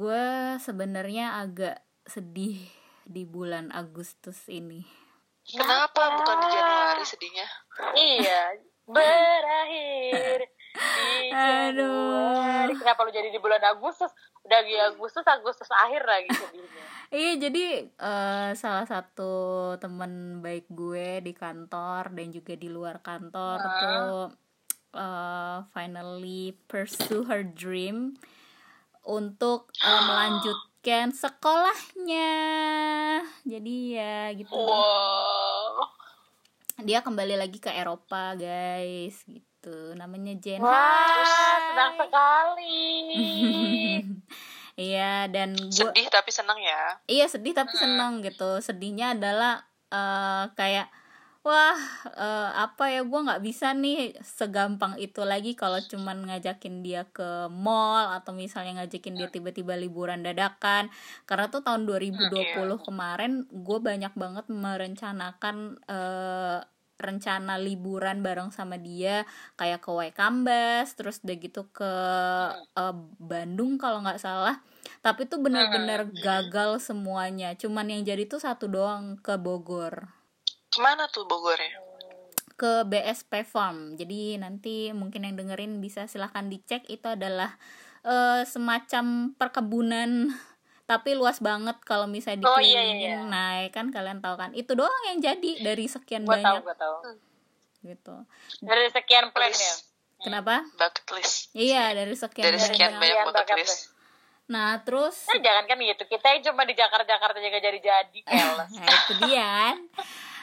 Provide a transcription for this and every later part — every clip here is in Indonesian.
gue sebenarnya agak sedih di bulan Agustus ini. Kenapa bukan di Januari sedihnya? Iya, berakhir di Aduh. Januari. Kenapa lu jadi di bulan Agustus? Udah di Agustus, Agustus akhir lagi sedihnya. Iya jadi eh, salah satu teman baik gue di kantor dan juga di luar kantor Ah. tuh eh, finally pursue her dream untuk eh, melanjutkan sekolahnya. Jadi ya gitu. Wow. Dia kembali lagi ke Eropa guys gitu. Namanya Jen. Wah, Hai. senang sekali. Iya dan gue Sedih tapi seneng ya. iya sedih tapi seneng gitu sedihnya adalah eh, kayak wah eh, apa ya gue nggak bisa nih segampang itu lagi kalau cuman ngajakin dia ke mall atau misalnya ngajakin dia tiba-tiba liburan dadakan. Karena tuh tahun 2020 kemarin gue banyak banget merencanakan eh, rencana liburan bareng sama dia. Kayak ke Waikambas terus udah gitu ke eh, Bandung kalau nggak salah. Tapi tuh bener-bener gagal semuanya. Cuman yang jadi tuh satu doang ke Bogor Ke mana tuh Bogornya? ke BSP Farm jadi nanti mungkin yang dengerin bisa silahkan dicek itu adalah eh, semacam perkebunan tapi luas banget kalau misalnya Oh, iya, dikelilingin iya, iya. nah ya kan kalian tahu kan itu doang yang jadi dari sekian tahu, banyak gue tahu. gitu Dari sekian plan ya. Kenapa bucket list. iya dari sekian Dari sekian banyak. banyak bucket bucket list. nah terus Nah, jangan kan gitu. Kita cuma di Jakarta-Jakarta juga jadi-jadi. keles. nah itu dia.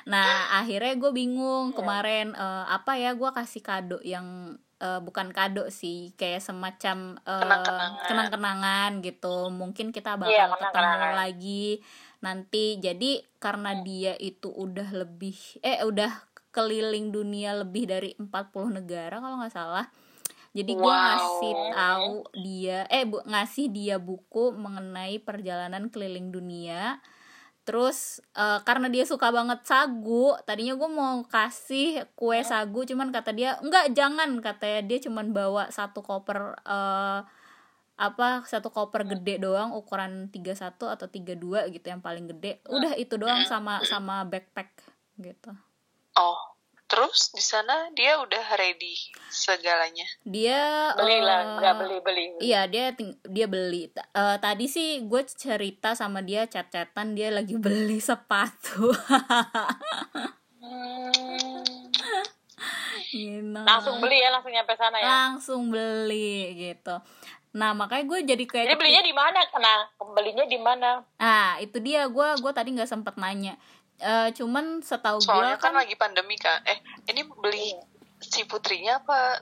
Nah akhirnya gue bingung kemarin eh, apa ya gue kasih kado yang eh, bukan kado sih kayak semacam eh, Kenang-kenangan. gitu. Mungkin kita bakal Iya, ketemu lagi nanti. Jadi karena dia itu udah lebih eh udah keliling dunia lebih dari 40 negara kalau nggak salah. Jadi gue Wow. ngasih tahu dia eh bu, ngasih dia buku mengenai perjalanan keliling dunia terus eh, karena dia suka banget sagu tadinya gue mau kasih kue sagu cuman kata dia enggak jangan katanya. Dia cuman bawa satu koper eh, apa satu koper gede doang ukuran 31 atau 32 gitu yang paling gede. Udah itu doang sama sama backpack gitu. Oh, terus di sana dia udah ready segalanya. dia Beli lah, eh, nggak beli-beli. Iya dia dia beli. Eh, tadi sih gue cerita sama dia chat-chatan dia lagi beli sepatu. Hmm. Gitu. Langsung beli ya, langsung nyampe sana ya. Langsung beli gitu. Nah makanya gue jadi kayak Jadi belinya di mana? Nah, belinya di mana? Ah itu dia gue gue tadi nggak sempet nanya. Eh, cuman setahu gue kan kan, lagi pandemi kan. Eh, ini beli si putrinya apa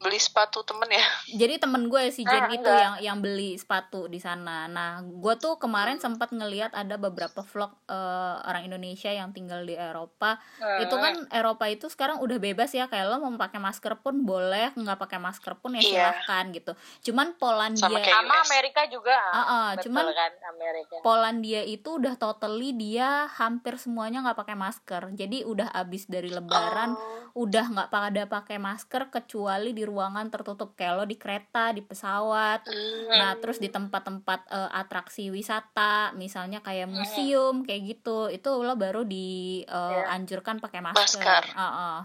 beli sepatu temen ya? jadi temen gue si Jen Ah, itu enggak. yang yang beli sepatu di sana. Nah gue tuh kemarin sempat ngeliat ada beberapa vlog eh, orang Indonesia yang tinggal di Eropa. Hmm. itu kan Eropa itu sekarang udah bebas ya kayak lo mau pakai masker pun boleh nggak pakai masker pun ya Iya. silahkan gitu cuman Polandia Sama Sama. Amerika juga. Ah, ah, Betul cuman kan Amerika. Polandia itu udah totally dia hampir semuanya nggak pakai masker jadi udah abis dari Lebaran Oh. Udah nggak pada pakai masker kecuali di ruangan tertutup kayak lo di kereta di pesawat Hmm. Nah, terus di tempat-tempat eh, atraksi wisata, misalnya kayak museum, kayak gitu, itu lo baru dianjurkan pakai masker. Masker. Ah, ah,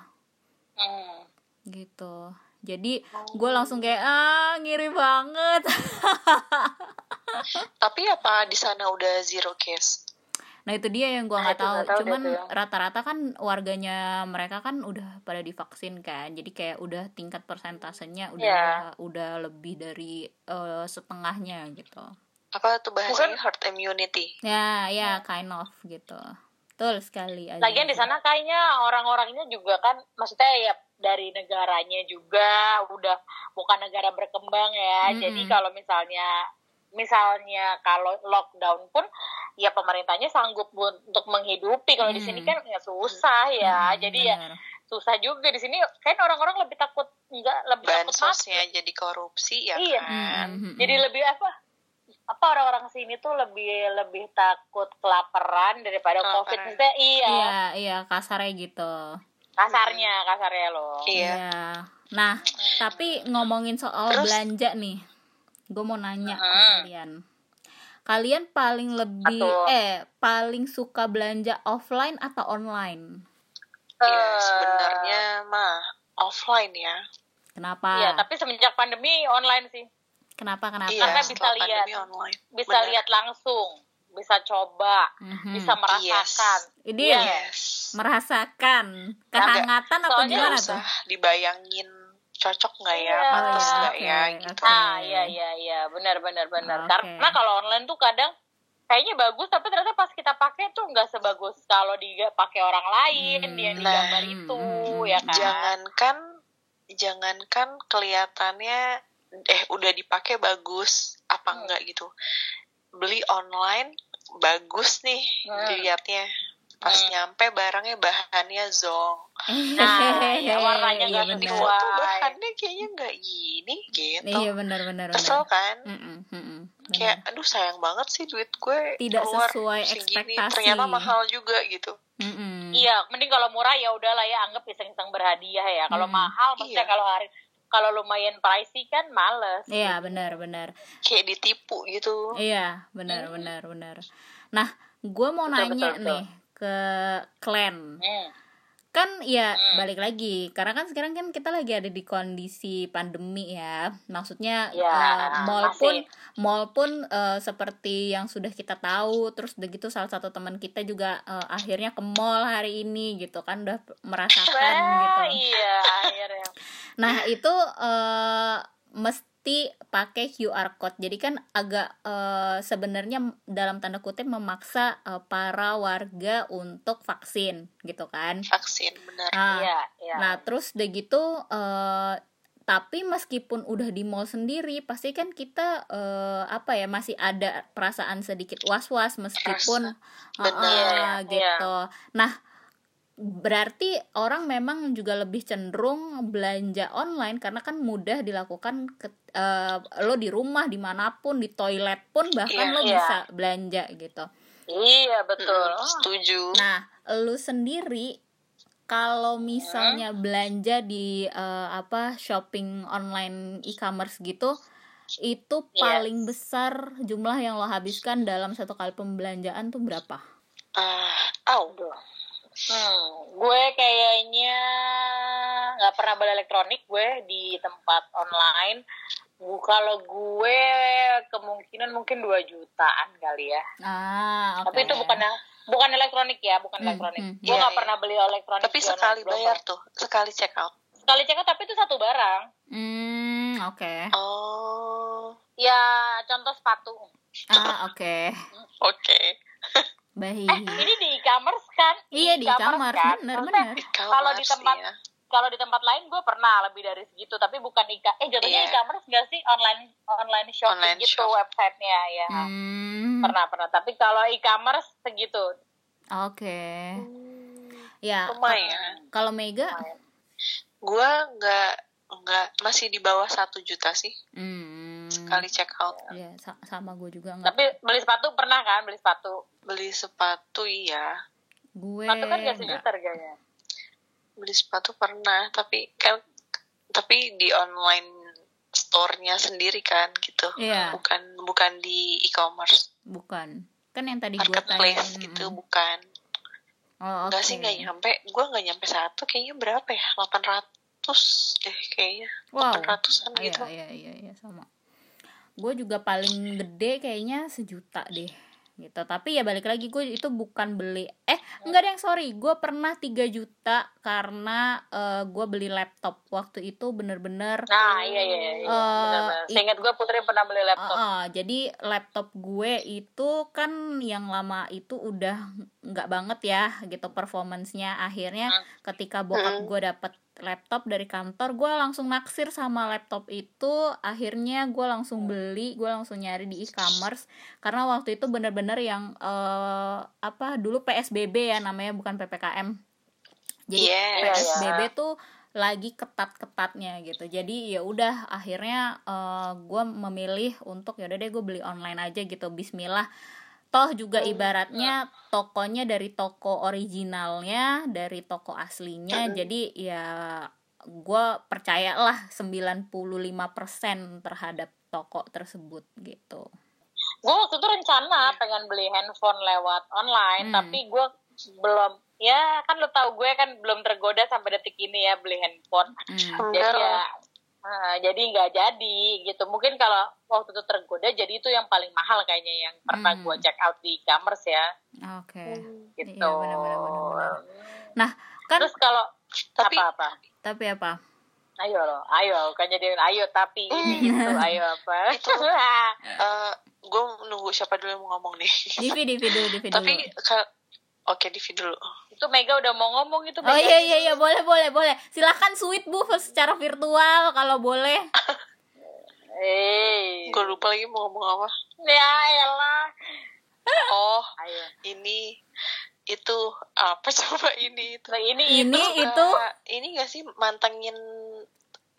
Hmm. gitu. Jadi gue langsung kayak ah ngiri banget. Tapi apa di sana udah zero case? Nah itu dia yang gue Nah, nggak itu tahu. Cuman ya. rata-rata kan warganya mereka kan udah pada divaksin kan. Jadi kayak udah tingkat persentasenya udah Iya. udah lebih dari eh, setengahnya gitu. Apa tuh bahasanya herd immunity? Ya ya kind of gitu. Betul sekali. Aziza. Lagian di sana kayaknya orang-orangnya juga kan, maksudnya ya dari negaranya juga udah bukan negara berkembang ya. Mm-mm. Jadi kalau misalnya misalnya kalau lockdown pun ya pemerintahnya sanggup bu- untuk menghidupi. Kalau di sini Mm. kan ya susah ya. Mm, Jadi ya benar. susah juga di sini. Kan orang-orang lebih takut enggak lebih takut mati. Bansosnya jadi korupsi ya Iya. kan? Mm, mm, mm. Jadi lebih apa? Apa orang-orang sini tuh lebih lebih takut kelaparan daripada Kelaparan. covid maksudnya iya, Iya, iya kasarnya gitu. kasarnya kasarnya loh Iya. Nah, tapi ngomongin soal Terus? belanja nih. Gue mau nanya ke Hmm. kalian. Kalian paling lebih Betul. eh paling suka belanja offline atau online Ya, Eh, sebenarnya mah offline ya. kenapa Iya, tapi semenjak pandemi online sih. kenapa kenapa Iya, Karena bisa lihat. online. Bisa Benar. lihat langsung, bisa coba, Mhm. bisa merasakan. ini Iya. Yes. merasakan kehangatan atau soalnya gimana tuh dibayangin cocok nggak ya, Iya. pantas nggak ya oke, gitu. Ah, iya iya iya, benar benar benar. Oke. Karena kalau online tuh kadang kayaknya bagus tapi ternyata pas kita pakai tuh nggak sebagus kalau dipakai orang lain Hmm, yang nah, digambar itu hmm, ya kan. Jangankan jangankan kelihatannya eh udah dipakai bagus apa Hmm. enggak gitu. Beli online bagus nih Hmm. dilihatnya. Pas Hmm. nyampe barangnya bahannya zong. Nah, ya warnanya iya nggak Di benar. sesuai. foto bahannya kayaknya nggak gini gitu. iya benar benar Kesel benar kan? Mm-mm, mm-mm, benar. Kayak aduh sayang banget sih duit gue Tidak keluar sesuai segini. ekspektasi. Ternyata mahal juga gitu. Mm-mm. Iya, mending kalau murah ya udahlah ya anggap iseng-iseng berhadiah ya. Kalau Hmm. mahal maksudnya Iya. kalau hari kalau lumayan pricey kan males. iya benar benar Kayak ditipu gitu. Iya, benar, benar, benar. Nah, gue mau Betul, nanya betul, nih ke Clan. Hmm. Kan ya Hmm. balik lagi, karena kan sekarang kan kita lagi ada di kondisi pandemi ya. Maksudnya Ya, eh, mall masih. pun mall pun eh, seperti yang sudah kita tahu, terus udah gitu salah satu teman kita juga eh, akhirnya ke mall hari ini gitu kan udah merasakan gitu. Iya, akhirnya. Nah, itu eh mesti pakai QR code. Jadi kan agak eh, sebenarnya dalam tanda kutip memaksa eh, para warga untuk vaksin gitu kan. Vaksin benar. Nah, Iya, iya. nah terus udah gitu eh tapi meskipun udah di mall sendiri, pasti kan kita eh, apa ya masih ada perasaan sedikit was-was meskipun Benar. Iya, iya. gitu. Nah, berarti orang memang juga lebih cenderung belanja online karena kan mudah dilakukan ke, eh, lo di rumah di mana pun di toilet pun bahkan Iya, lo iya. bisa belanja gitu. Iya, betul. Mm, setuju. Nah, lu sendiri kalau misalnya belanja di eh, apa shopping online e-commerce gitu, itu Yes. paling besar jumlah yang lo habiskan dalam satu kali pembelanjaan tuh berapa? Ah, au. Aduh. Hmm, gue kayaknya nggak pernah beli elektronik gue di tempat online. Bu- Kalau gue kemungkinan mungkin 2 jutaan kali ya. Ah, oke. Tapi itu bukan bukan elektronik ya, bukan Hmm, elektronik. hmm. Gue Iya, nggak iya. pernah beli elektronik. Tapi sekali bayar tuh, sekali check out. Sekali check out, tapi itu satu barang. Hmm, oke. Oh, Ya contoh sepatu. Ah, oke. oke. Baik. Eh, ini di e-commerce kan? Iya, di e-commerce, kan? bener, Maksudnya, bener. Kalau di E-commerce, tempat iya. kalau di tempat lain gue pernah lebih dari segitu, tapi bukan e eh jatuhnya Iya. e-commerce nggak sih online online shopping Online gitu shop. websitenya ya. Hmm, Pernah pernah. Tapi kalau e-commerce segitu. oke. Ya, Lumayan. kalau Mega, Lumayan. Gua nggak nggak masih di bawah satu juta sih hmm, sekali check out. ya sa- sama gue juga nggak. Tapi beli sepatu pernah kan? Beli sepatu. Beli sepatu iya, Gue Sepatu kan nggak. sejuta harganya. beli sepatu pernah, tapi kan tapi di online store-nya sendiri kan gitu. Iya. Bukan bukan di e-commerce, Bukan. Kan yang tadi gue marketplace tanya. gitu, bukan. Oh, Enggak oke. sih nggak nyampe, gue nggak nyampe satu, kayaknya berapa ya? 800 deh kayaknya. Wow. 800-an Ah, gitu. Iya, iya, iya, iya, sama. Gue juga paling gede kayaknya sejuta deh gitu tapi ya balik lagi gue itu bukan beli eh enggak ada yang sorry gue pernah 3 juta karena eh, gue beli laptop waktu itu bener-bener Nah, iya iya iya. I- Seingat gue Putri pernah beli laptop. Ah, ah, jadi laptop gue itu kan yang lama itu udah nggak banget ya gitu performancenya akhirnya Hmm. ketika bokap Hmm. gue dapet laptop dari kantor gue langsung naksir sama laptop itu. Akhirnya gue langsung beli gue langsung nyari di e-commerce. Karena waktu itu bener-bener yang eh, apa dulu PSBB ya namanya bukan PPKM jadi iya. PSBB tuh lagi ketat-ketatnya gitu. Jadi ya udah akhirnya gue memilih untuk ya udah deh gue beli online aja gitu. Bismillah toh juga ibaratnya tokonya dari toko originalnya dari toko aslinya. Jadi ya gue percayalah 95% terhadap toko tersebut gitu. Gue waktu itu rencana pengen beli handphone lewat online Hmm. tapi gue belum ya kan lo tau gue kan belum tergoda sampai detik ini ya beli handphone. Hmm. jadi Enggak ya nah, jadi nggak jadi gitu. Mungkin kalau waktu itu tergoda jadi itu yang paling mahal kayaknya yang pernah Hmm. gue check out di e-commerce ya Oke. gitu Iya, benar-benar, benar-benar. Nah, kan terus kalau Tapi- apa apa tapi apa? ayo lo ayo kan jadi ayo tapi ini gitu ayo apa Itu. Eh, gue nunggu siapa dulu yang mau ngomong nih. Divi, Divi dulu, Divi dulu. Tapi oke Divi dulu. itu Mega udah mau ngomong itu Oh Mega. iya iya iya boleh boleh boleh. Silakan sweet bu secara virtual kalau boleh. eh. Gue lupa lagi mau ngomong apa. ya elah. Oh, ayo. ini itu apa coba ini? Itu. Nah, ini Ini Suka- itu ini gak sih mantengin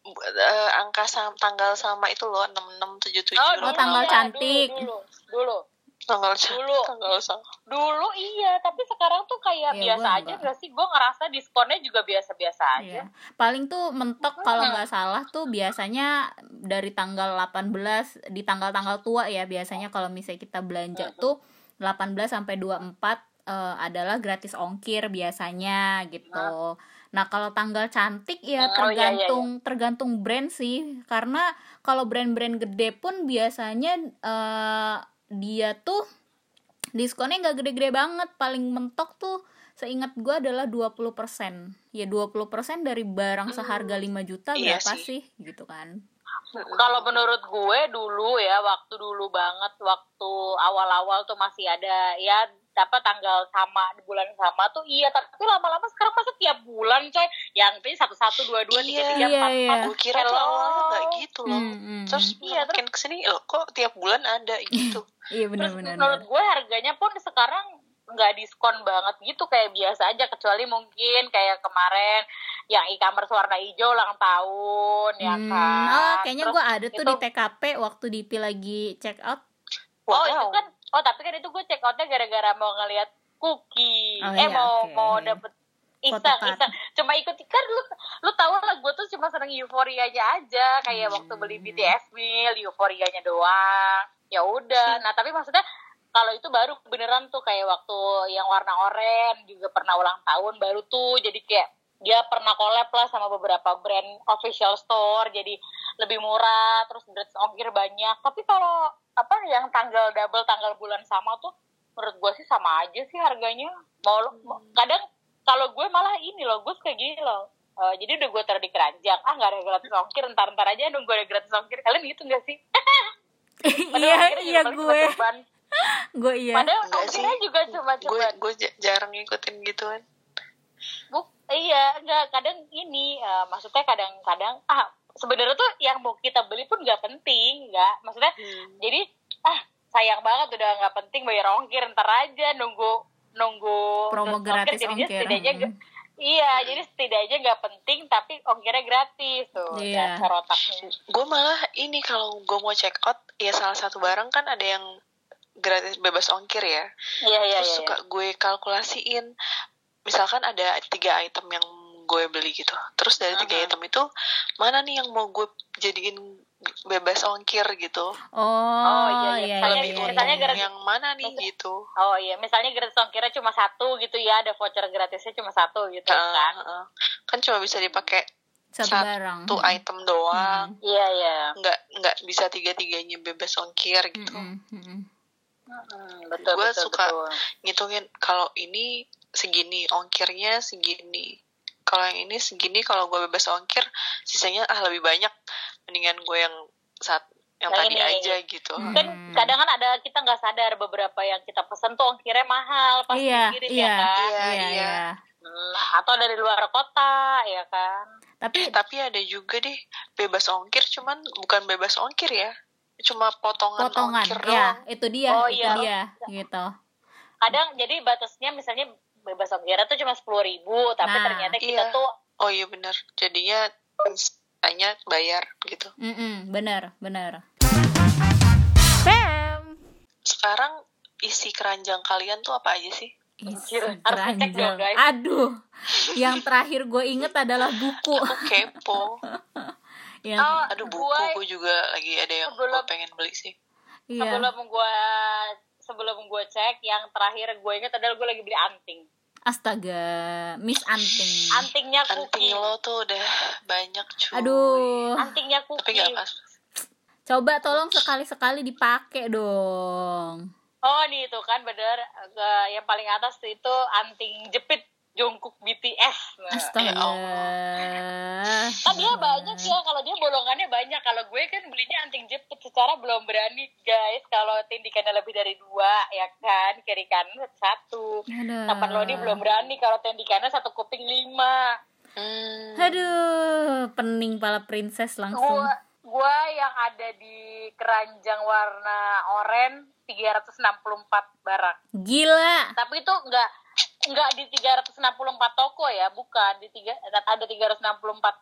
eh, angka sam, tanggal sama itu loh enam enam tujuh tujuh Oh, Oh, dulu tanggal cantik. Dulu, dulu, tanggal dulu. tanggal sama dulu iya, tapi sekarang tuh kayak Iya, biasa aja gak sih? Gue ngerasa diskonnya juga biasa-biasa aja. Iya. Paling tuh mentok kalau nggak salah tuh biasanya dari tanggal 18 di tanggal-tanggal tua ya biasanya kalau misalnya kita belanja tuh 18 sampai 24 eh, adalah gratis ongkir biasanya gitu. Nah, kalau tanggal cantik ya Oh, iya, iya, tergantung tergantung brand sih. Karena kalau brand-brand gede pun biasanya eh, dia tuh diskonnya nggak gede-gede banget. Paling mentok tuh seingat gue adalah 20% ya 20% dari barang seharga 5 juta Iya berapa sih. sih gitu kan Kalau menurut gue dulu ya, waktu dulu banget, waktu awal-awal tuh masih ada ya apa tanggal sama di bulan sama tuh iya tapi lama-lama sekarang masa tiap bulan coy. Yang penting satu satu dua dua tiga Iya, tiga iya, empat iya. empat gue kira tuh awalnya nggak gitu loh. Hmm, hmm, terus Iya, makin ke sini loh kok tiap bulan ada? Gitu. Iya Terus benar-benar menurut gue harganya pun sekarang nggak diskon banget gitu kayak biasa aja kecuali mungkin kayak kemarin yang e-commerce warna hijau ulang tahun ya Hmm, kan. oh kayaknya Terus gue ada tuh di itu- TKP waktu Dipi lagi check out. Oh Wow. itu kan oh tapi kan itu gue check outnya gara-gara mau ngeliat cookie Oh, eh iya, mau oke. mau dapet iseng Photocard. iseng cuma ikut kan lu lu tahu lah gue tuh cuma seneng euforianya aja kayak waktu beli Hmm. BTS meal euforianya doang ya udah nah tapi maksudnya kalau itu baru beneran tuh kayak waktu yang warna oranye juga pernah ulang tahun baru tuh jadi kayak dia pernah collab lah sama beberapa brand official store jadi lebih murah terus gratis ongkir banyak. Tapi kalau apa yang tanggal double tanggal bulan sama tuh menurut gue sih sama aja sih harganya. Mau mau- kadang kalau gue malah ini loh gue suka gini loh. Eh, jadi udah gue taruh di keranjang ah nggak ada gratis ongkir ntar ntar aja nunggu ada gratis ongkir. Kalian gitu gak sih? Iya iya gue gue iya. Padahal ongkirnya sih. juga cuma gue cuma gue j- jarang ngikutin gituan iya, enggak kadang ini eh, maksudnya kadang-kadang ah sebenarnya tuh yang mau kita beli pun nggak penting, nggak maksudnya Hmm. jadi ah sayang banget udah nggak penting bayar ongkir ntar aja nunggu nunggu promo terus gratis jadinya ongkir setidaknya Hmm. iya jadi setidaknya nggak penting tapi ongkirnya gratis tuh Iya. dasar otaknya gue malah ini kalau gue mau check out ya salah satu barang kan ada yang gratis bebas ongkir ya iya iya terus iya suka gue kalkulasiin misalkan ada tiga item yang gue beli gitu terus dari tiga Aha. item itu mana nih yang mau gue jadiin bebas ongkir gitu oh, iya, iya. iya Misalnya- iya, iya, misalnya iya. gratis- yang mana nih gitu oh iya misalnya gratis ongkirnya cuma satu gitu ya ada voucher gratisnya cuma satu gitu Heeh, kan heeh. kan cuma bisa dipakai satu satu barang item doang Hmm. iya iya nggak nggak bisa tiga tiganya bebas ongkir gitu Mm-mm, mm-mm. Hmm, betul Gua betul suka- betul. ngitungin kalau ini segini ongkirnya segini. Kalau yang ini segini. Kalau gue bebas ongkir sisanya ah lebih banyak. Mendingan gue yang saat yang Yang tadi ini. aja gitu. Hmm. kan kadang kan ada kita nggak sadar beberapa yang kita pesen tuh ongkirnya mahal pas iya dikirim iya. ya kan? Iya, iya iya. iya. Hmm, atau dari luar kota ya kan? Tapi tapi ada juga deh bebas ongkir cuman bukan bebas ongkir ya. Cuma potongan, potongan ongkir ya doang. Itu dia Oh, itu iya. dia gitu. Kadang jadi batasnya misalnya bebas ongkirnya tuh cuma sepuluh ribu tapi Nah, ternyata kita iya. tuh oh iya bener. Jadinya hanya bayar gitu. Mm-mm, bener bener. Bam sekarang isi keranjang kalian tuh apa aja sih? Isi keranjang. aduh yang terakhir gue inget adalah buku. Aku kepo. Yang Oh, aduh buku gue juga lagi ada yang gue pengen beli sih. Iya. sebelum gue sebelum gue cek yang terakhir gue inget adalah gue lagi beli anting Astaga, Miss Anting. antingnya Anting kuki lo tuh udah banyak cuy. Aduh, antingnya Tapi kuki gak pas. coba tolong sekali-sekali dipakai dong. oh nih itu kan bener eh, yang paling atas itu anting jepit Jungkook BTS nah. Astaga. kan dia banyak ya kalau dia bolongannya banyak kalau gue kan belinya anting jepit secara belum berani guys kalau tindikannya lebih dari dua ya kan kiri kanan satu. Tapan Lodi belum berani kalau tindikannya satu kuping lima Hmm. Aduh, pening pala princess langsung. gua gua yang ada di keranjang warna oranye 364 barang Gila. tapi itu enggak enggak di 364 toko ya bukan di tiga ada 364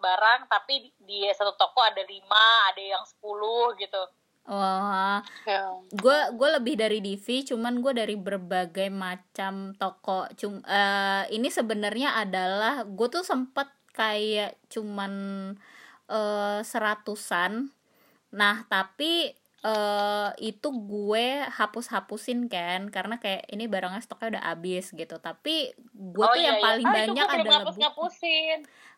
barang tapi di satu toko ada lima ada yang 10 gitu Wah, Ya. gue gue lebih dari Divi, cuman gue dari berbagai macam toko. Cum, eh, ini sebenarnya adalah gue tuh sempet kayak cuman eh, seratusan. Nah, tapi eh itu gue hapus-hapusin kan karena kayak ini barangnya stoknya udah habis gitu. Tapi gue tuh yang paling Ah, itu banyak belum adalah ngapus buku.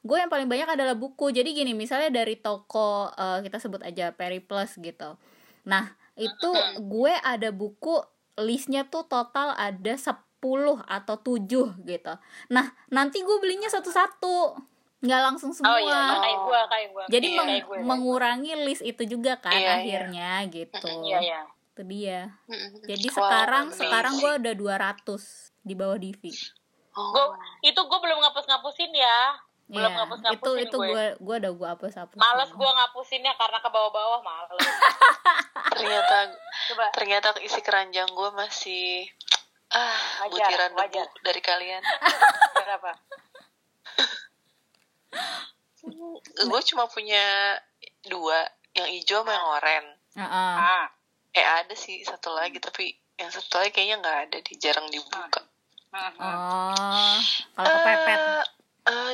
gue yang paling banyak adalah buku. Jadi gini misalnya dari toko eh, kita sebut aja Periplus gitu. Nah itu gue ada buku listnya tuh total ada 10 atau 7 gitu. Nah nanti gue belinya satu-satu nggak langsung semua oh iya kayak gua kayak gua jadi Iya, meng- kayak gue. mengurangi list itu juga kan Iya, iya. akhirnya gitu iya iya itu dia jadi Wow, sekarang amazing. sekarang gue udah 200 di bawah Divi Oh. gua itu gua belum ngapus ngapusin ya belum Iya, ngapus-ngapusin itu itu gue. gue gue udah gue hapus hapus males gua ngapusinnya karena ke bawah-bawah males ternyata coba ternyata isi keranjang gue masih ah Wajar, butiran debu wajar. dari kalian. berapa gue cuma punya dua, yang hijau sama yang oranye. Heeh. ah Eh ada sih satu lagi tapi yang satu lagi kayaknya nggak ada di jarang dibuka. ah, ah. Oh, kalau kepepet. Eh, eh,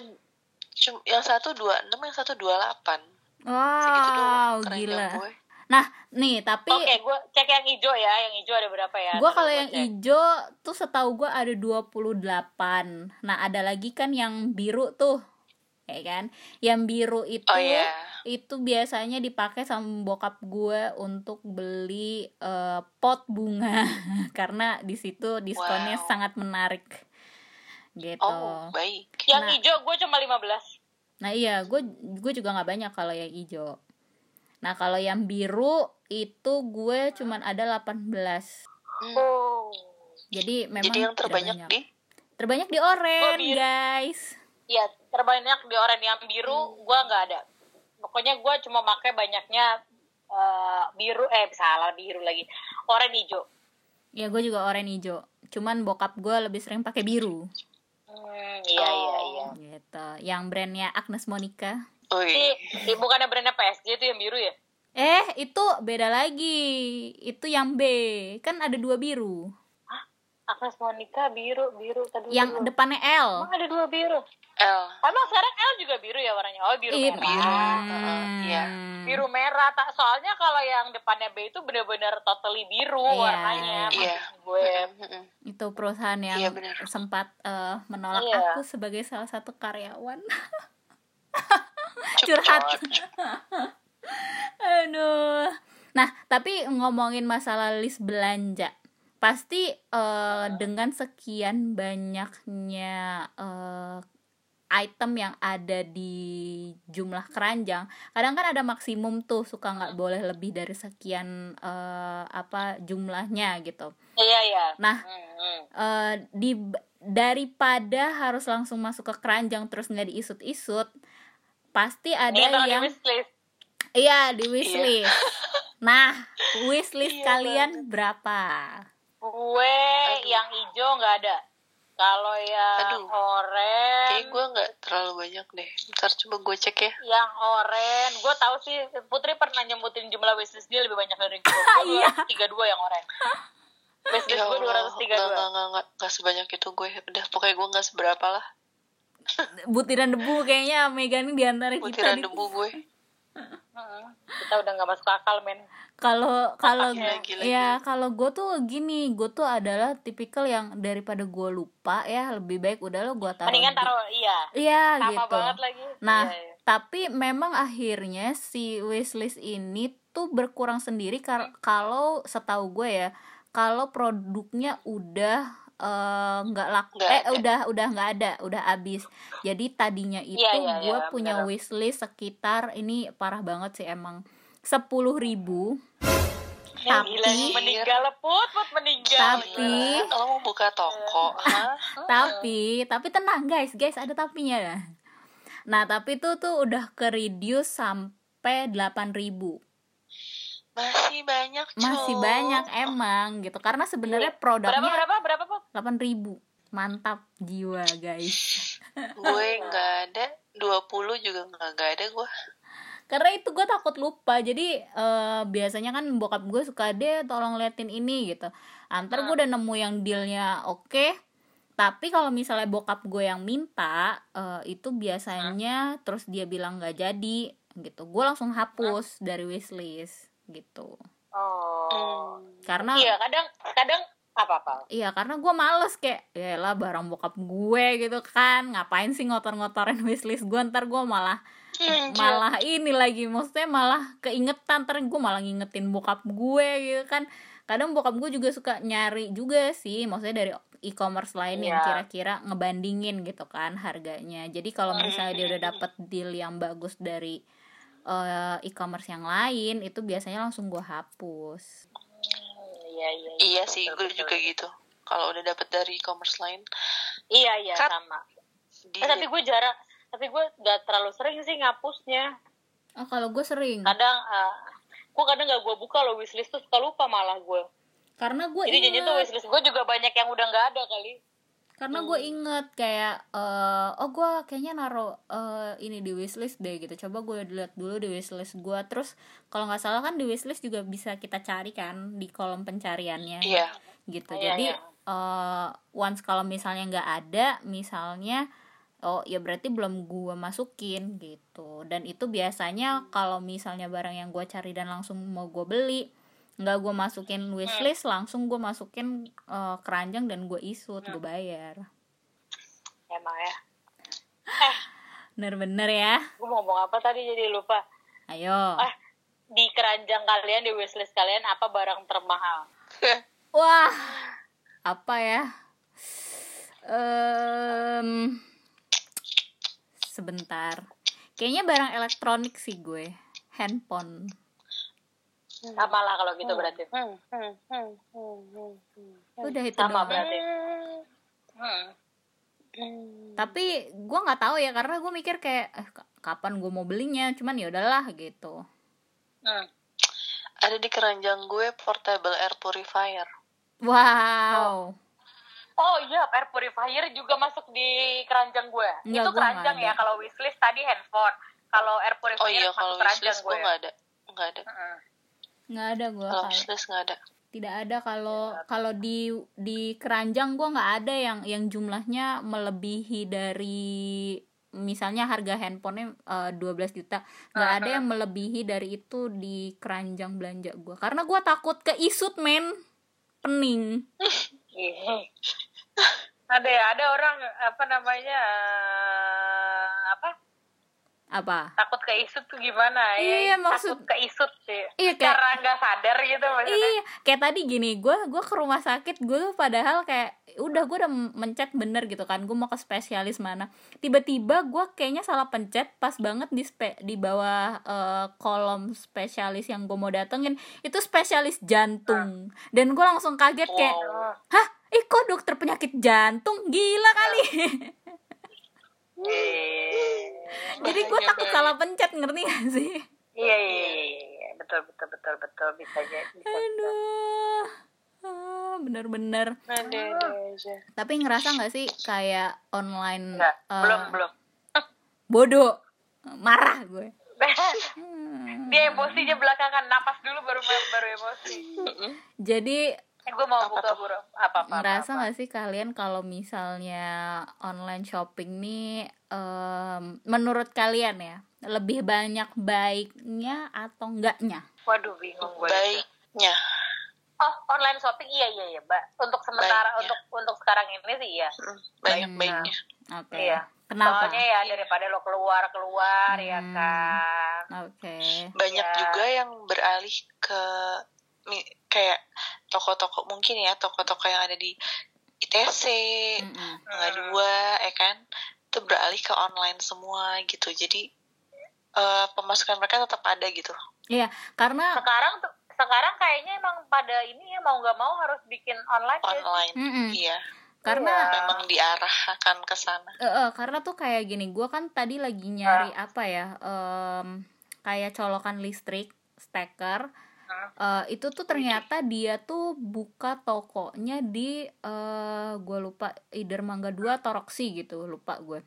cum- yang satu dua enam, yang satu dua delapan. Wow, doang gila. gue. Nah, nih, tapi Oke, gue cek yang hijau ya. Yang hijau ada berapa ya? gua Ntar kalau yang hijau tuh setahu gua ada 28. Nah, ada lagi kan yang biru tuh. Ya kan? Yang biru itu Oh iya. itu biasanya dipakai sama bokap gue untuk beli eh, pot bunga karena di situ diskonnya Wow. sangat menarik. Gitu. Oh baik. Yang Nah. hijau gue cuma 15. Nah iya, gue gue juga nggak banyak kalau yang hijau. Nah kalau yang biru itu gue cuman ada 18. Hmm. Oh. Jadi memang Jadi yang terbanyak banyak. di terbanyak di orange biru. guys. Iya, terbanyak di oranye yang biru gue nggak ada. Pokoknya gue cuma pakai banyaknya eh, biru eh salah biru lagi. Oranye hijau. Ya gue juga orange hijau. Cuman bokap gue lebih sering pakai biru. Hmm, iya iya iya. Gitu. Yang brandnya Agnes Monica. Ui. Ini, ini bukannya brandnya PSG itu yang biru ya? Eh itu beda lagi. Itu yang B. Kan ada dua biru. Agnes Monica biru biru tadi Yang dulu. depannya L. Emang ada dua biru. L. Emang sekarang L juga biru ya warnanya? Oh biru Ih, merah. biru. Iya. biru merah tak soalnya kalau yang depannya B itu bener-bener totally biru Iya. warnanya Iya. maksud gue itu perusahaan yang Iya, benar. sempat eh, menolak Iya. aku sebagai salah satu karyawan. Curhat. Aduh. Nah, tapi ngomongin masalah list belanja, pasti eh, dengan sekian banyaknya eh, item yang ada di jumlah keranjang, kadang kan ada maksimum tuh suka nggak boleh lebih dari sekian eh, apa jumlahnya gitu. iya iya Nah, Hmm, hmm. eh, di daripada harus langsung masuk ke keranjang terus nggak diisut-isut, pasti ada ini di yang wishlist Iya di Iya. wishlist. Nah, wishlist Iya kalian berapa? gue yang hijau nggak ada kalau yang Aduh. oranye Kayaknya gue nggak terlalu banyak deh. Ntar coba gue cek ya. yang oranye gue tahu sih Putri pernah nyebutin jumlah wishlist dia lebih banyak dari gue Iya. tiga dua yang oranye wishlist Ya gue dua ratus tiga dua nggak, nggak, nggak, nggak sebanyak itu gue. Udah, pokoknya gue nggak seberapa lah. Butiran debu kayaknya Megan ini di antara kita. Butiran debu gue. Kita udah nggak masuk akal men. Kalau kalau ya kalau gue tuh gini gue tuh adalah tipikal yang daripada gue lupa ya lebih baik udah lo gue taruh mendingan di- taruh iya. Iya sama gitu. banget lagi? Nah, Iya, iya. tapi memang akhirnya si wishlist ini tuh berkurang sendiri kar- kalau setahu gue ya, kalau produknya udah eh, nggak laku Nggak eh ada. udah udah nggak ada, udah habis. Jadi tadinya itu Iya, iya, gue iya, punya bener. wishlist sekitar ini parah banget sih emang sepuluh ribu Ya, tapi- gila meninggal put put meninggal Tapi- Gila, lo mau buka toko tapi tapi tenang guys guys ada tapinya ya nah tapi itu tuh udah ke reduce sampai 8000 ribu masih banyak Cok. masih banyak emang gitu. Karena sebenarnya berapa produknya berapa berapa put 8000 mantap jiwa guys. Gue nggak ada 20 juga nggak ada gue karena itu gue takut lupa. Jadi eh, biasanya kan bokap gue suka deh tolong liatin ini gitu. Antar gue udah nemu yang dealnya oke. Tapi kalau misalnya bokap gue yang minta eh, itu biasanya terus dia bilang nggak jadi gitu. Gue langsung hapus dari wishlist gitu. Oh. Hmm. karena iya kadang kadang apa apa? Iya karena gue males kayak ya lah barang bokap gue gitu kan. Ngapain sih ngotor-ngotorin wishlist gue ntar gue malah Anjir. malah ini lagi maksudnya malah keingetan. Ntar gue malah ngingetin bokap gue gitu kan. Kadang bokap gue juga suka nyari juga sih maksudnya dari e-commerce lain yang Iya. kira-kira ngebandingin gitu kan harganya. Jadi kalau misalnya dia udah dapet deal yang bagus dari eh, e-commerce yang lain itu biasanya langsung gue hapus. Iya iya iya. Sih betul, gue betul. juga gitu. Kalau udah dapet dari e-commerce lain iya iya Cut. sama. di eh, tapi gue jarang tapi gue gak terlalu sering sih ngapusnya. Oh kalau gue sering? Kadang uh, gue kadang gak gue buka loh wishlist tuh suka lupa malah gue karena gue jadi janjian tuh wishlist gue juga banyak yang udah nggak ada kali karena gue inget kayak eh, oh gue kayaknya naro eh, ini di wishlist deh gitu. Coba gue lihat dulu di wishlist gue terus kalau nggak salah kan di wishlist juga bisa kita cari kan di kolom pencariannya. Iya. Gitu. Iya, jadi iya. eh, once kalau misalnya nggak ada misalnya oh ya berarti belum gue masukin gitu. Dan itu biasanya kalau misalnya barang yang gue cari dan langsung mau gue beli nggak gue masukin wishlist langsung gue masukin eh, keranjang dan gue isut gue bayar. Emang ya? Bener-bener ya. Gue mau ngomong apa tadi jadi lupa. Ayo. Ah di keranjang kalian di wishlist kalian apa barang termahal? Wah apa ya? Em, sebentar. Kayaknya barang elektronik sih gue. Handphone sama lah kalau gitu berarti Hmm, hmm, hmm, hmm, hmm, hmm. udah itu sama doang. berarti hmm. tapi gue nggak tahu ya karena gue mikir kayak eh, ka- kapan gue mau belinya cuman ya udahlah gitu Hmm. ada di keranjang gue portable air purifier wow Oh iya, air purifier juga masuk di keranjang gue. Enggak, itu gua keranjang nggak ya. Kalau wishlist tadi handphone. Kalau air purifier oh iya masuk kalau keranjang wishlist gue gue. nggak ada nggak ada Heeh. Nggak ada gue kalau wishlist nggak ada. Tidak ada kalau kalau di di keranjang gue nggak ada yang yang jumlahnya melebihi dari misalnya harga handphonenya eh, 12 juta. Nggak ada yang melebihi dari itu di keranjang belanja gue karena gue takut keisut men. Pening. Iya. ada ya, ada orang apa namanya eh, apa? Apa Takut keisut tuh gimana ya? Iya, maksud- takut keisut sih. Iya, kayak- Cara nggak sadar gitu maksudnya. Iya, kayak tadi gini, gue gue ke rumah sakit, gue tuh padahal kayak udah gue udah mencet bener gitu kan, gue mau ke spesialis mana, tiba-tiba gue kayaknya salah pencet pas banget di spe, di bawah eh, kolom spesialis yang gue mau datengin itu spesialis jantung, dan gue langsung kaget kayak, Oh. hah, ih kok dokter penyakit jantung, gila kali, Iya. jadi gue takut salah pencet ngerti gak sih? Iya, iya, iya, iya. betul, betul, betul, betul, bisa jadi. Aduh, ah, bener-bener. Tapi ngerasa nggak sih kayak online eh, belum, belum. bodoh, marah gue. Hmm. Dia emosinya belakangan, napas dulu baru baru emosi. Jadi Eh, gue mau Apa buka tuh? buru apa apa. ngerasa nggak sih kalian kalau misalnya online shopping nih em, menurut kalian ya lebih banyak baiknya atau enggaknya Waduh bingung gue. baiknya Oh online shopping iya iya iya mbak. Untuk sementara Baiknya. untuk untuk sekarang ini sih iya. Hmm, banyak Hmm. baiknya oke Iya. kenapa Soalnya ya daripada lo keluar keluar ya Hmm. kan. oke banyak Ya. juga yang beralih ke kayak toko-toko mungkin ya toko-toko yang ada di ITC Mm-mm. Mangga dua ya kan itu beralih ke online semua gitu jadi eh, pemasukan mereka tetap ada gitu iya karena Sekarang tuh sekarang kayaknya emang pada ini ya mau nggak mau harus bikin online. ya. online Mm-mm. iya karena Iya. memang diarahkan ke sana Eh, eh, karena tuh kayak gini gue kan tadi lagi nyari apa ya em, kayak colokan listrik steker Eh, itu tuh ternyata dia tuh buka tokonya di eh gue lupa either Mangga 2 atau Roxy gitu lupa gue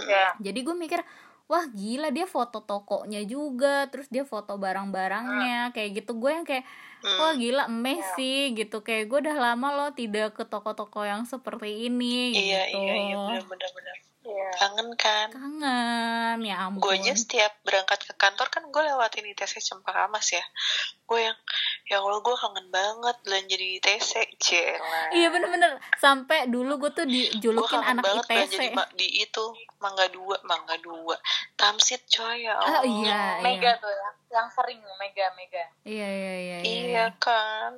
Ya. jadi gue mikir wah gila dia foto tokonya juga terus dia foto barang-barangnya kayak gitu. Gue yang kayak Hmm. wah gila emes sih gitu. Kayak gue udah lama loh tidak ke toko-toko yang seperti ini iya gitu iya iya benar-benar Iya. kangen kan? Kangen ya ampun. Gue aja setiap berangkat ke kantor kan gue lewatin ITC Cempaka Mas ya. Gue yang ya Allah gue kangen banget belanja di ITC Cela iya bener-bener. Sampai dulu gue tuh gue dijulukin kangen anak banget belanja ITC di, ma- di itu Mangga Dua Mangga Dua. Tamsit coy ya ah Allah. iya Mega iya. tuh ya. Yang sering mega mega. iya iya iya iya iya. kan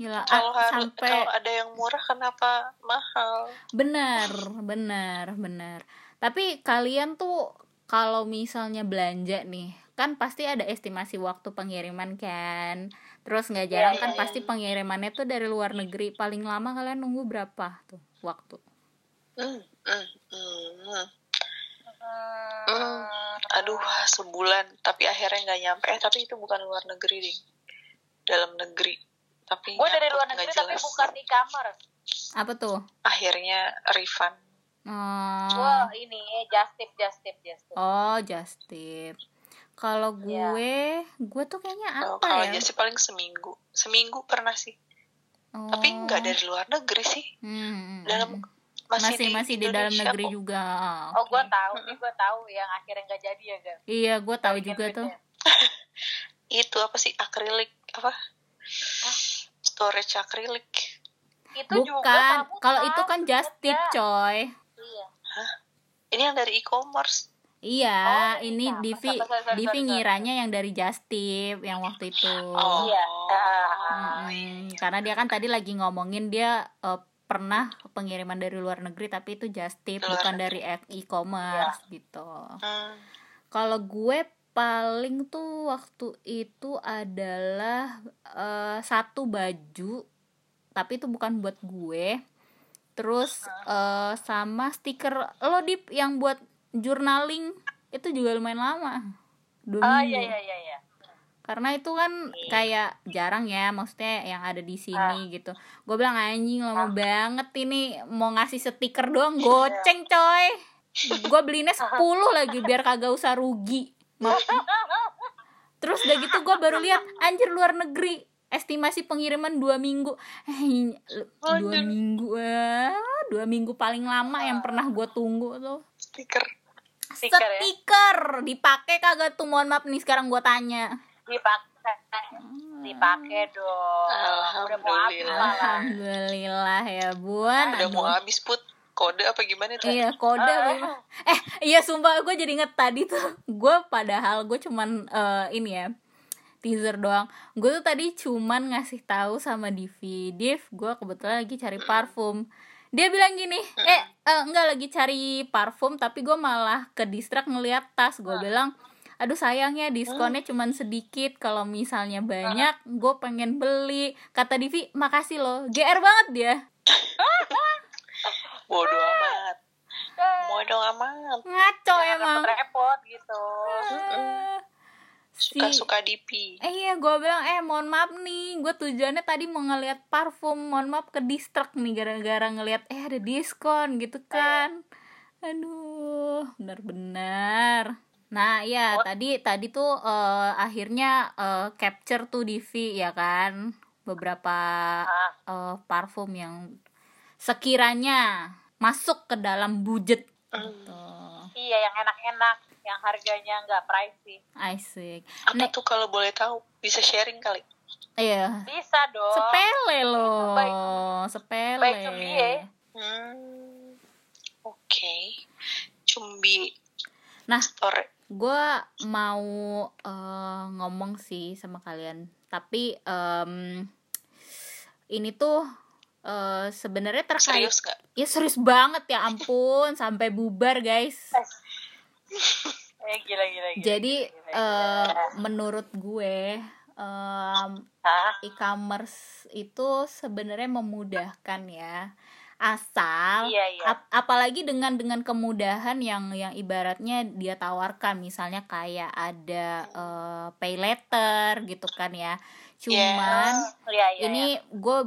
gila kalau Ah, harus sampai kalau ada yang murah kenapa mahal? Benar benar benar. Tapi kalian tuh kalau misalnya belanja nih kan pasti ada estimasi waktu pengiriman kan? Terus nggak jarang Iya, kan iya, pasti pengirimannya tuh dari luar negeri. Paling lama kalian nunggu berapa tuh waktu? Hmm, hmm. Hmm. Hmm. aduh sebulan tapi akhirnya nggak nyampe. Eh tapi itu bukan luar negeri ding. Dalam negeri tapi Gue dari luar negeri tapi bukan e-commerce. apa tuh? Akhirnya refund. Oh, Wah ini just tip just tip just tip. oh just tip. Kalau Iya. gue gue tuh kayaknya Oh, apa kalau ya? sih paling seminggu. Seminggu pernah sih. Oh. tapi nggak dari luar negeri sih. Hmm, dalam hmm. masih masih di masih di dalam negeri kok. juga. Oh gue tahu gue tahu yang akhirnya nggak jadi ya gak. iya gue tahu juga tuh. Itu apa sih? Akrilik apa storage akrilik Itu bukan. kalau tahu itu kan just tip coy. Iya. ini yang dari e-commerce? Iya Oh, ini iya. Divi sorry, Divi ngiranya yang dari just tip yang waktu itu. Oh. Iya. Oh, Mm, karena dia kan tadi lagi ngomongin dia eh, pernah pengiriman dari luar negeri tapi itu just tip Luar bukan dari e-commerce gitu. Hmm. kalau gue paling tuh waktu itu adalah eh, satu baju tapi itu bukan buat gue. Terus eh, sama stiker lo dip yang buat journaling. Itu juga lumayan lama. Dua Oh minggu. iya iya iya iya. karena itu kan kayak jarang ya maksudnya yang ada di sini gitu. Gue bilang anjing lama banget ini. Mau ngasih stiker doang goceng coy. Gue belinya 10 lagi biar kagak usah rugi terus udah gitu gue baru lihat anjir luar negeri. Estimasi pengiriman dua minggu. Eh dua minggu dua minggu paling lama yang pernah gue tunggu tuh. Stiker. Stiker ya? stiker. Dipakai kagak tuh mohon maaf nih sekarang gue tanya. Dipakai. Dipakai dong. Udah mau habis Alhamdulillah. Alhamdulillah ya bun. Udah mau habis put kode apa gimana tuh Iya kode gimana? Eh iya sumpah gue jadi inget tadi tuh Gue padahal gue cuman eh, ini ya teaser doang. Gue tuh tadi cuman ngasih tahu sama Divi. Div gue kebetulan lagi cari parfum. Dia bilang gini Eh eh, enggak lagi cari parfum Tapi gue malah ke distrak ngeliat tas. Gue bilang Aduh sayangnya diskonnya cuman sedikit. Kalau misalnya banyak gue pengen beli. Kata Divi makasih loh GR banget dia bodoh amat. Bodoh amat. Ngaco Jangan emang. repot-repot gitu. Si- suka suka dipi Eh iya gue bilang eh mohon maaf nih gue tujuannya tadi mau ngeliat parfum mohon maaf ke distrak nih gara-gara ngeliat eh ada diskon gitu kan. Aduh benar-benar nah ya tadi tadi tuh eh, akhirnya eh, capture tuh Divi ya kan? Beberapa eh, parfum yang sekiranya masuk ke dalam budget gitu Iya, yang enak-enak, yang harganya nggak pricey. asik Apa Nek- tuh kalau boleh tahu? Bisa sharing kali. iya Bisa dong. sepele loh baik- sepele baik cumi ya. Hmm. Oke. Cumbi nah store. gue mau eh, ngomong sih sama kalian tapi em, ini tuh eh, sebenarnya terkait Serius nggak? ya serius banget ya ampun sampai bubar guys Eh gila gila. gila jadi gila, gila. menurut gue Hah? e-commerce itu sebenarnya memudahkan ya asal Iya, iya. ap- apalagi dengan dengan kemudahan yang yang ibaratnya dia tawarkan misalnya kayak ada eh, pay letter gitu kan ya cuman Iya, iya. ini gue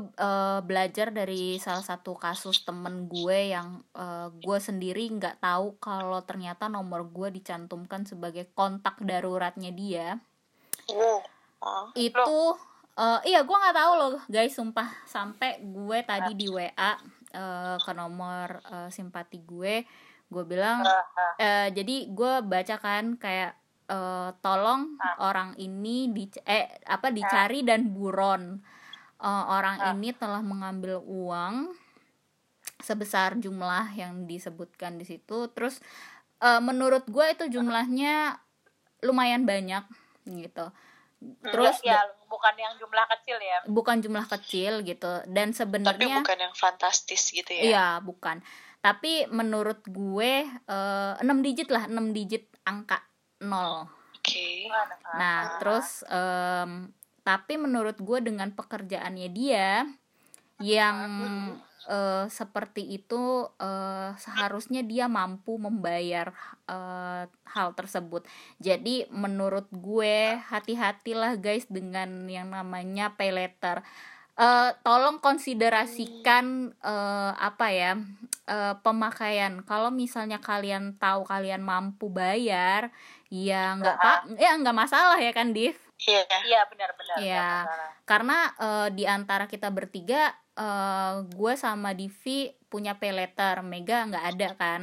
belajar dari salah satu kasus temen gue yang eh, gue sendiri nggak tahu kalau ternyata nomor gue dicantumkan sebagai kontak daruratnya dia. Oh. itu eh, iya gue nggak tahu loh guys sumpah sampai gue tadi di wa eh, ke nomor eh, simpati gue gue bilang Ah, ah. eh, jadi gue baca kan kayak eh, tolong orang ini di eh apa dicari dan buron. Eh, orang Ah. ini telah mengambil uang sebesar jumlah yang disebutkan di situ. Terus eh, menurut gue itu jumlahnya lumayan banyak gitu. Terus ya, bukan yang jumlah kecil ya. bukan jumlah kecil gitu. Dan Tapi sebenarnya bukan yang fantastis gitu ya. iya bukan. Tapi menurut gue eh, 6 digit lah 6 digit angka nol? Ah, nah terus em, tapi menurut gue dengan pekerjaannya dia yang eh, seperti itu eh, seharusnya dia mampu membayar eh, hal tersebut. Jadi menurut gue hati-hatilah guys dengan yang namanya pay letter Eh, tolong konsiderasikan eh, apa ya eh, pemakaian kalau misalnya kalian tahu kalian mampu bayar ya nggak pak ya nggak masalah ya kan Div Iya. Iya benar-benar. Iya. karena eh, di antara kita bertiga eh, gue sama Divi punya pay letter Mega nggak ada kan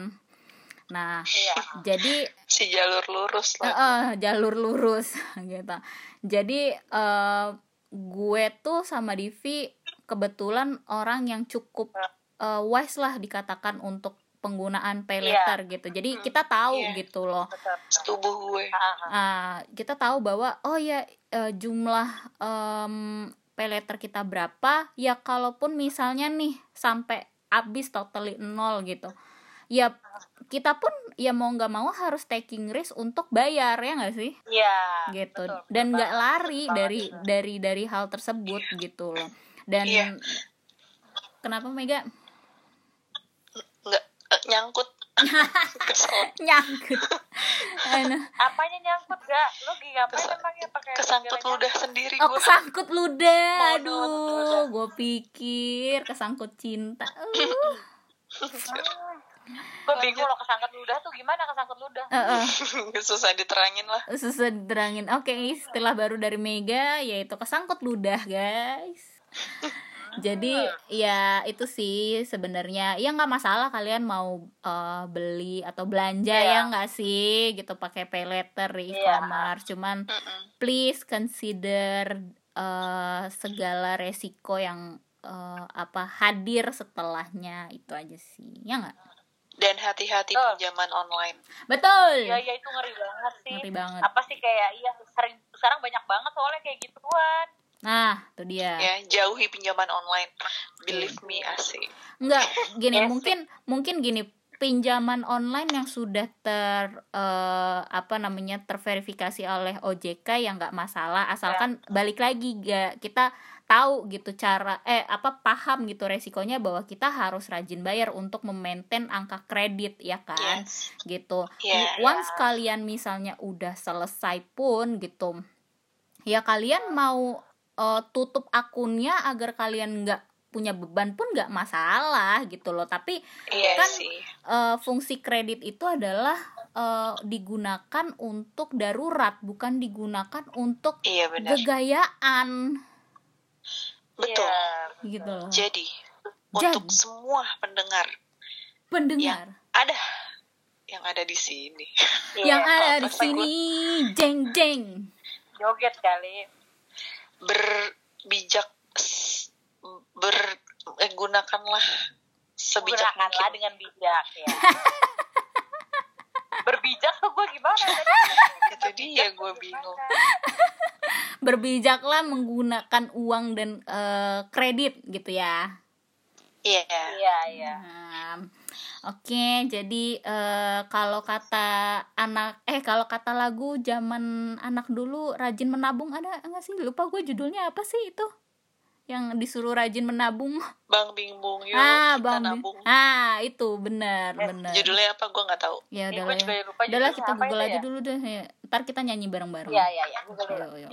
nah Iya. jadi Si jalur lurus Eh, lah. eh, jalur lurus gitu jadi eh, gue tuh sama Divi kebetulan orang yang cukup eh, wise lah dikatakan untuk penggunaan pay Iya. letter gitu jadi kita tahu Iya. gitu loh. Setubuh gue. Ah, kita tahu bahwa oh ya eh, jumlah em, pay letter kita berapa ya kalaupun misalnya nih sampai habis totally nol gitu ya kita pun ya mau nggak mau harus taking risk untuk bayar ya nggak sih Iya. gitu betul, betul dan nggak lari Betul dari banget. dari dari hal tersebut gitu loh dan Iya. kenapa Mega Nggak eh, nyangkut. Nyangkut Apanya nyangkut gak? Lu gigi ngapain Kes- emangnya pakai Kesangkut ludah sendiri oh gue. kesangkut ludah Mau aduh gue pikir kesangkut cinta uh. Gue bingung lo kesangkut ludah tuh gimana kesangkut ludah? Eh, eh. Susah diterangin lah. susah diterangin oke istilah baru dari Mega yaitu kesangkut ludah guys jadi ya itu sih sebenarnya ya nggak masalah kalian mau eh, beli atau belanja Iya. ya nggak sih gitu pakai pay letter di Iya. e-commerce cuman Mm-mm. please consider eh, segala resiko yang eh, apa hadir setelahnya itu aja sih ya nggak Dan hati-hati Betul. pinjaman online. betul Iya iya itu ngeri banget sih. ngeri banget Apa sih kayak iya sering sekarang banyak banget soalnya kayak gituan. nah itu dia Ya, jauhi pinjaman online. Believe me, asik. Enggak, gini Yes. mungkin mungkin gini pinjaman online yang sudah ter eh, apa namanya terverifikasi oleh OJK yang nggak masalah asalkan balik lagi ga kita tahu gitu cara eh apa paham gitu resikonya bahwa kita harus rajin bayar untuk memaintain angka kredit ya kan Yes. gitu Iya. once kalian misalnya udah selesai pun gitu ya kalian mau eh, tutup akunnya agar kalian nggak punya beban pun nggak masalah gitu loh tapi Iya Kan, sih. eh, fungsi kredit itu adalah eh, digunakan untuk darurat bukan digunakan untuk Iya benar. gegayaan Betul. Iya. gitu loh. Jadi, Jadi. untuk semua pendengar pendengar. ada yang ada di sini. Iya, yang ada di gue- sini jeng jeng. Joget kali. Berbijak s- ber eh, gunakanlah sebijak gunakanlah mungkin. dengan bijak ya. Berbijak tuh gue gimana tadi? Itu dia gue bingung berbijaklah menggunakan uang dan eh, kredit gitu ya iya iya iya Hmm, Oke, jadi eh, kalau kata anak eh kalau kata lagu zaman anak dulu rajin menabung ada enggak sih? Lupa gue judulnya apa sih itu? Yang disuruh rajin menabung. bang bingbung yuk ah, kita Bang. Nabung Ah, itu benar, benar. judulnya apa gue nggak tahu Ya udah gue lah. juga ya. lupa kita Google aja ya? dulu deh. ya. Ntar kita nyanyi bareng-bareng. iya iya iya. Yuk, yuk.